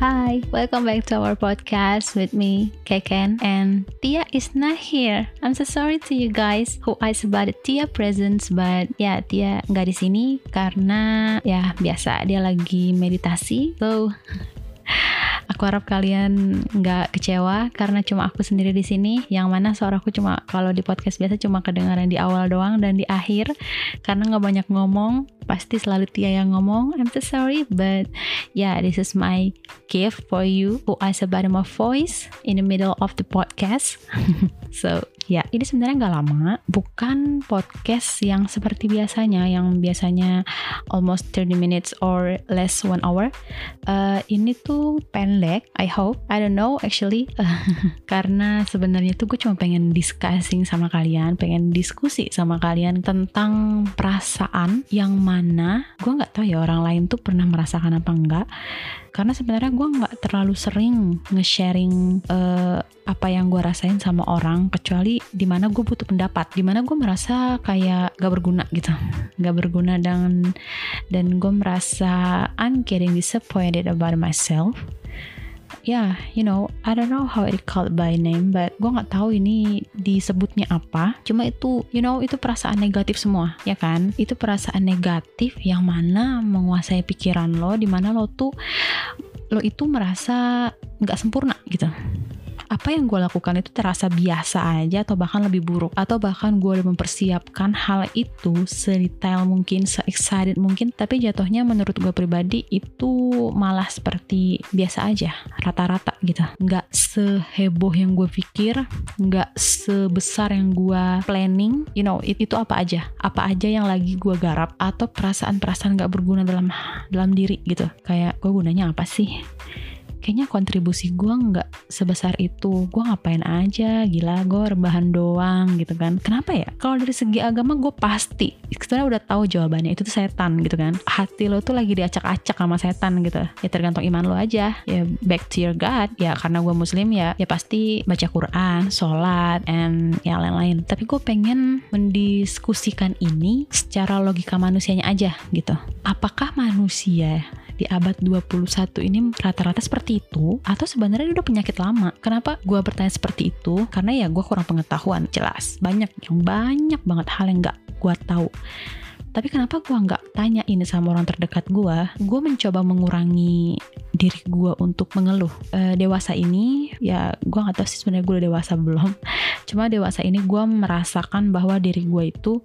Hi, welcome back to our podcast with me, Keken, and Tia is not here. I'm so sorry to you guys who asked about the Tia presence, but yeah, Tia nggak di sini karena ya biasa dia lagi meditasi. So Aku harap kalian nggak kecewa karena cuma aku sendiri di sini. Yang mana suaraku cuma kalau di podcast biasa cuma kedengaran di awal doang dan di akhir karena nggak banyak ngomong. Pasti selalu Tia yang ngomong. I'm so sorry, but yeah, this is my gift for you who is about my voice in the middle of the podcast. so Ya, ini sebenarnya nggak lama, bukan podcast yang seperti biasanya, yang biasanya almost 30 minutes or less one hour. Uh, ini tuh pendek, I hope. I don't know actually, karena sebenarnya tuh gue cuma pengen discussing sama kalian, pengen diskusi sama kalian tentang perasaan yang mana gue nggak tahu ya orang lain tuh pernah merasakan apa enggak karena sebenarnya gue nggak terlalu sering nge-sharing uh, apa yang gue rasain sama orang kecuali di mana gue butuh pendapat di mana gue merasa kayak gak berguna gitu gak berguna dan dan gue merasa I'm getting disappointed about myself. Ya yeah, you know I don't know how it called by name but gue nggak tahu ini disebutnya apa. Cuma itu you know itu perasaan negatif semua ya kan? Itu perasaan negatif yang mana menguasai pikiran lo di mana lo tuh lo itu merasa nggak sempurna gitu apa yang gue lakukan itu terasa biasa aja atau bahkan lebih buruk. Atau bahkan gue udah mempersiapkan hal itu sedetail mungkin se-excited mungkin tapi jatuhnya menurut gue pribadi itu malah seperti biasa aja rata-rata gitu. Nggak seheboh yang gue pikir nggak sebesar yang gue planning. You know itu apa aja? Apa aja yang lagi gue garap atau perasaan-perasaan nggak berguna dalam dalam diri gitu? Kayak gue gunanya apa sih kayaknya kontribusi gue nggak sebesar itu. Gue ngapain aja? Gila gue rebahan doang gitu kan. Kenapa ya? Kalau dari segi agama gue pasti sebenarnya udah tahu jawabannya. Itu tuh setan gitu kan. Hati lo tuh lagi diacak-acak sama setan gitu. Ya tergantung iman lo aja. Ya back to your God. Ya karena gue muslim ya ya pasti baca Quran sholat and ya lain-lain. Tapi gue pengen mendiskusikan ini secara logika manusianya aja gitu. Apakah manusia di abad 21 ini rata-rata seperti itu atau sebenarnya udah penyakit lama? Kenapa gue bertanya seperti itu? Karena ya gue kurang pengetahuan. Jelas banyak yang banyak banget hal yang gak gue tahu. Tapi kenapa gue nggak tanya ini sama orang terdekat gue gue mencoba mengurangi diri gue untuk mengeluh. E, dewasa ini ya gue nggak tahu sih sebenarnya gue udah dewasa belum. Cuma dewasa ini gue merasakan bahwa diri gue itu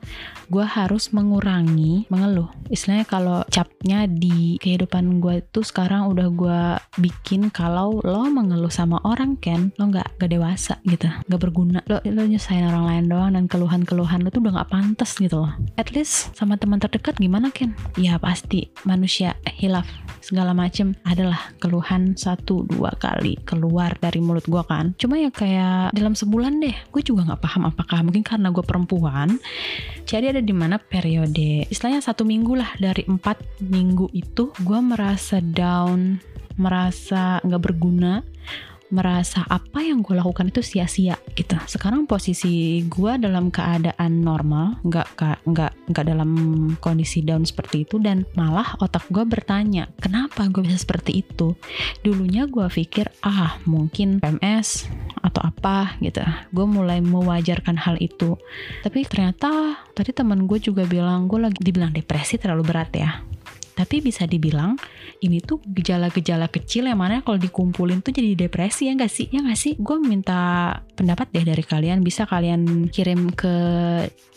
gue harus mengurangi mengeluh. Istilahnya kalau capnya di kehidupan gue itu sekarang udah gue bikin kalau lo mengeluh sama orang kan lo nggak gak dewasa gitu. Nggak berguna. Lo lo nyusahin orang lain doang dan keluhan-keluhan lo tuh udah nggak pantas gitu loh. At least sama teman terdekat gimana Ken? Ya pasti manusia hilaf segala macem adalah keluhan satu dua kali keluar dari mulut gue kan. Cuma ya kayak dalam sebulan deh, gue juga nggak paham apakah mungkin karena gue perempuan. Jadi ada di mana periode, istilahnya satu minggu lah dari empat minggu itu gue merasa down, merasa nggak berguna merasa apa yang gue lakukan itu sia-sia gitu. Sekarang posisi gue dalam keadaan normal, nggak nggak nggak dalam kondisi down seperti itu dan malah otak gue bertanya kenapa gue bisa seperti itu. Dulunya gue pikir ah mungkin PMS atau apa gitu. Gue mulai mewajarkan hal itu. Tapi ternyata tadi teman gue juga bilang gue lagi dibilang depresi terlalu berat ya tapi bisa dibilang ini tuh gejala-gejala kecil yang mana kalau dikumpulin tuh jadi depresi ya nggak sih? Ya nggak sih? Gue minta pendapat deh dari kalian. Bisa kalian kirim ke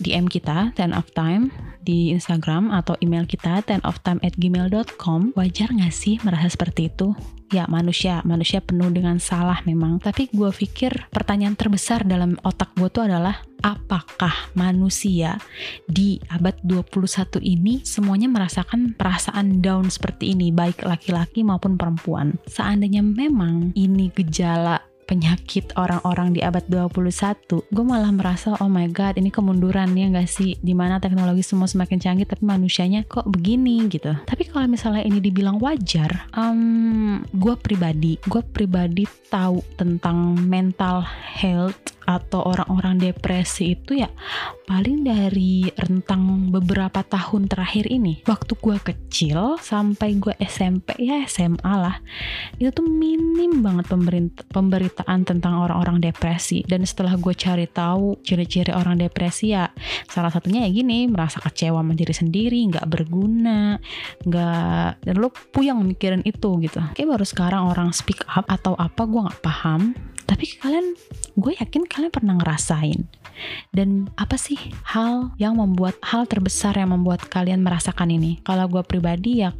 DM kita, Ten of Time, di Instagram atau email kita, tenoftime at gmail.com. Wajar nggak sih merasa seperti itu? Ya manusia manusia penuh dengan salah memang. Tapi gue pikir pertanyaan terbesar dalam otak gue tuh adalah apakah manusia di abad 21 ini semuanya merasakan perasaan down seperti ini? Baik laki-laki maupun perempuan. Seandainya memang ini gejala penyakit orang-orang di abad 21 gue malah merasa oh my god ini kemunduran ya gak sih? Di mana teknologi semua semakin canggih tapi manusianya kok begini gitu. Tapi kalau misalnya ini dibilang wajar um, gue pribadi gue pribadi tahu tentang mental health atau orang-orang depresi itu ya paling dari rentang beberapa tahun terakhir ini. Waktu gue kecil sampai gue SMP ya SMA lah, itu tuh minim banget pemberitaan tentang orang-orang depresi. Dan setelah gue cari tahu ciri-ciri orang depresi ya, salah satunya ya gini, merasa kecewa diri sendiri, nggak berguna, nggak dan lo puyang mikirin itu gitu. Kayak baru sekarang orang speak up atau apa gue nggak paham. Tapi kalian, gue yakin kalian pernah ngerasain dan apa sih hal yang membuat hal terbesar yang membuat kalian merasakan ini? Kalau gue pribadi ya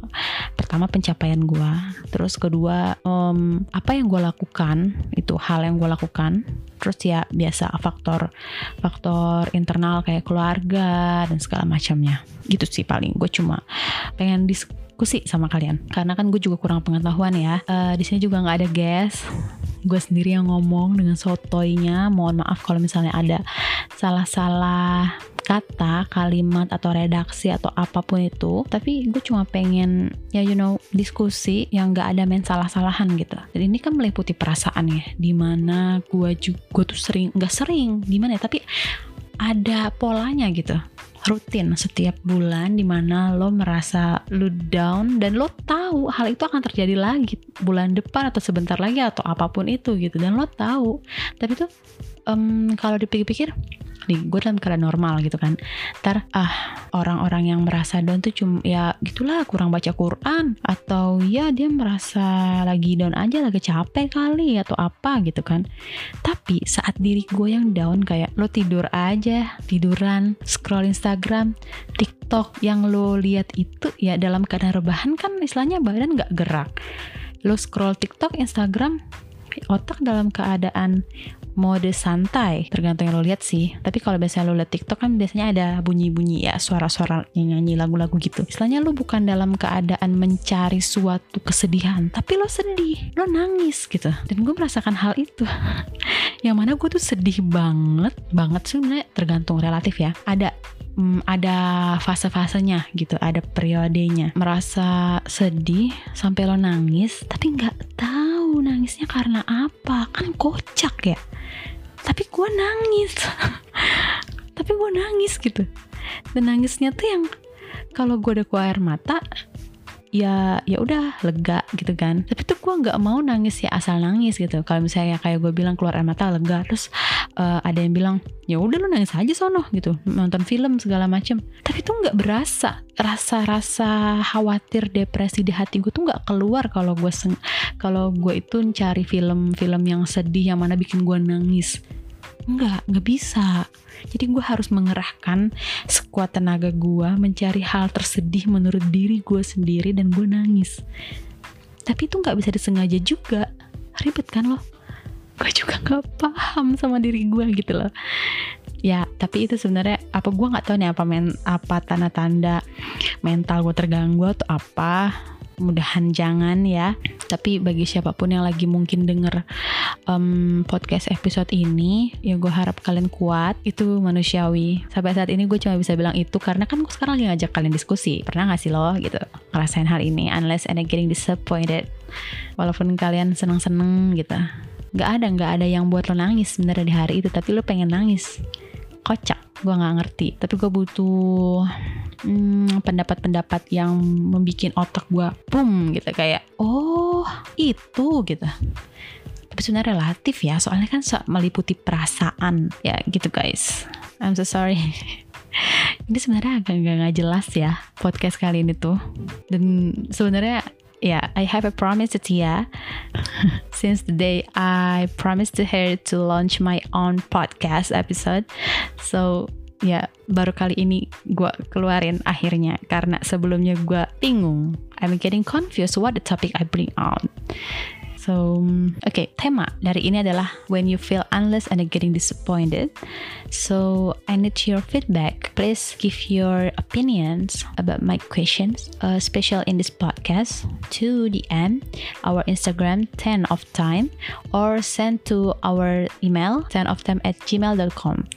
pertama pencapaian gue, terus kedua um, apa yang gue lakukan itu hal yang gue lakukan, terus ya biasa faktor faktor internal kayak keluarga dan segala macamnya. Gitu sih paling. Gue cuma pengen diskusi sama kalian. Karena kan gue juga kurang pengetahuan ya. Uh, di sini juga nggak ada guest. Gue sendiri yang ngomong dengan sotoynya mohon maaf kalau misalnya ada salah-salah kata, kalimat atau redaksi atau apa pun itu tapi gue cuma pengen ya you know diskusi yang gak ada main salah-salahan gitu. Dan ini kan meliputi perasaan ya di mana gue juga gue tuh sering gak sering gimana ya tapi ada polanya gitu. Rutin setiap bulan di mana lo merasa lo down dan lo tahu hal itu akan terjadi lagi bulan depan atau sebentar lagi atau apa pun itu gitu. Dan lo tahu. Tapi tuh um, kalau dipikir-pikir nih gue dalam keadaan normal gitu kan. Ntar ah orang-orang yang merasa down tuh cuma ya gitulah kurang baca Quran. Atau ya dia merasa lagi down aja lagi capek kali atau apa gitu kan. Tapi saat diri gue yang down kayak lo tidur aja tiduran scroll Instagram TikTok yang lo lihat itu ya dalam keadaan rebahan kan istilahnya badan nggak gerak. Lo scroll TikTok Instagram otak dalam keadaan mode santai. Tergantung yang lo lihat sih. Tapi kalau biasanya lo lihat TikTok kan biasanya ada bunyi-bunyi ya suara-suara nyanyi lagu-lagu gitu. Istilahnya lo bukan dalam keadaan mencari suatu kesedihan tapi lo sedih lo nangis gitu. Dan gue merasakan hal itu. Yang mana gue tuh sedih banget banget sebenarnya tergantung relatif ya. Ada hmm, ada fase-fasenya gitu, ada periodenya. Merasa sedih sampai lo nangis, tapi nggak tahu nangisnya karena apa. Kan kocak ya. Tapi gue nangis. Tapi gue nangis gitu. Dan nangisnya tuh yang kalau gue udah keluar air mata ya ya udah lega gitu kan. Tapi tuh gue nggak mau nangis ya asal nangis gitu. Kalau misalnya kayak gue bilang keluar air mata lega. Terus uh, ada yang bilang ya udah lu nangis aja sono gitu. Nonton film segala macem. Tapi tuh nggak berasa. Rasa-rasa khawatir depresi di hati gue tuh nggak keluar kalau gue kalau gue itu cari film-film yang sedih yang mana bikin gue nangis Enggak, nggak bisa. Jadi gue harus mengerahkan sekuat tenaga gue mencari hal tersedih menurut diri gue sendiri dan gue nangis. Tapi itu nggak bisa disengaja juga. Ribet kan loh? Gue juga nggak paham sama diri gue gitu loh. Ya, tapi itu sebenarnya apa gue nggak tahu nih apa men apa tanda-tanda mental gue terganggu atau apa mudahan jangan ya. Tapi bagi siapa pun yang lagi mungkin denger um, podcast episode ini ya gue harap kalian kuat. Itu manusiawi. Sampai saat ini gue cuma bisa bilang itu karena kan gue sekarang lagi ngajak kalian diskusi. Pernah gak sih lo gitu ngerasain hal ini? Unless and getting disappointed. Walaupun kalian seneng-seneng gitu. Nggak ada nggak ada yang buat lo nangis sebenarnya di hari itu. Tapi lo pengen nangis. Kocak. Gue nggak ngerti. Tapi gue butuh hmm, pendapat-pendapat yang membuat otak gue boom gitu kayak oh itu gitu. Tapi sebenarnya relatif ya soalnya kan meliputi perasaan. Ya gitu guys. I'm so sorry. Ini sebenarnya agak nggak jelas ya podcast kali ini tuh. Dan sebenarnya yeah, I have a promise to Tia. Since the day I promised to her to launch my own podcast episode. So ya baru kali ini gue keluarin akhirnya karena sebelumnya gue bingung I'm getting confused what the topic I bring out So, oke, okay, tema dari ini adalah when you feel endless and getting disappointed. So, I need your feedback. Please give your opinions about my questions, uh, special in this podcast, to DM our Instagram 10 of time or send to our email 10 of time at gmail.com.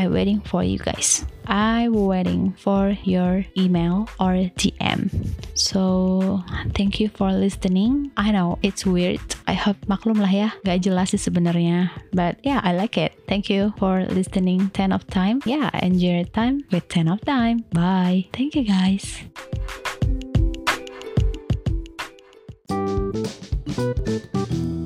I waiting for you guys. I waiting for your email or DM. So thank you for listening. I know it's weird. I hope maklum lah ya, gak jelas sih sebenarnya. But yeah, I like it. Thank you for listening 10 of time. Yeah, enjoy your time with 10 of time. Bye. Thank you guys. Thank you.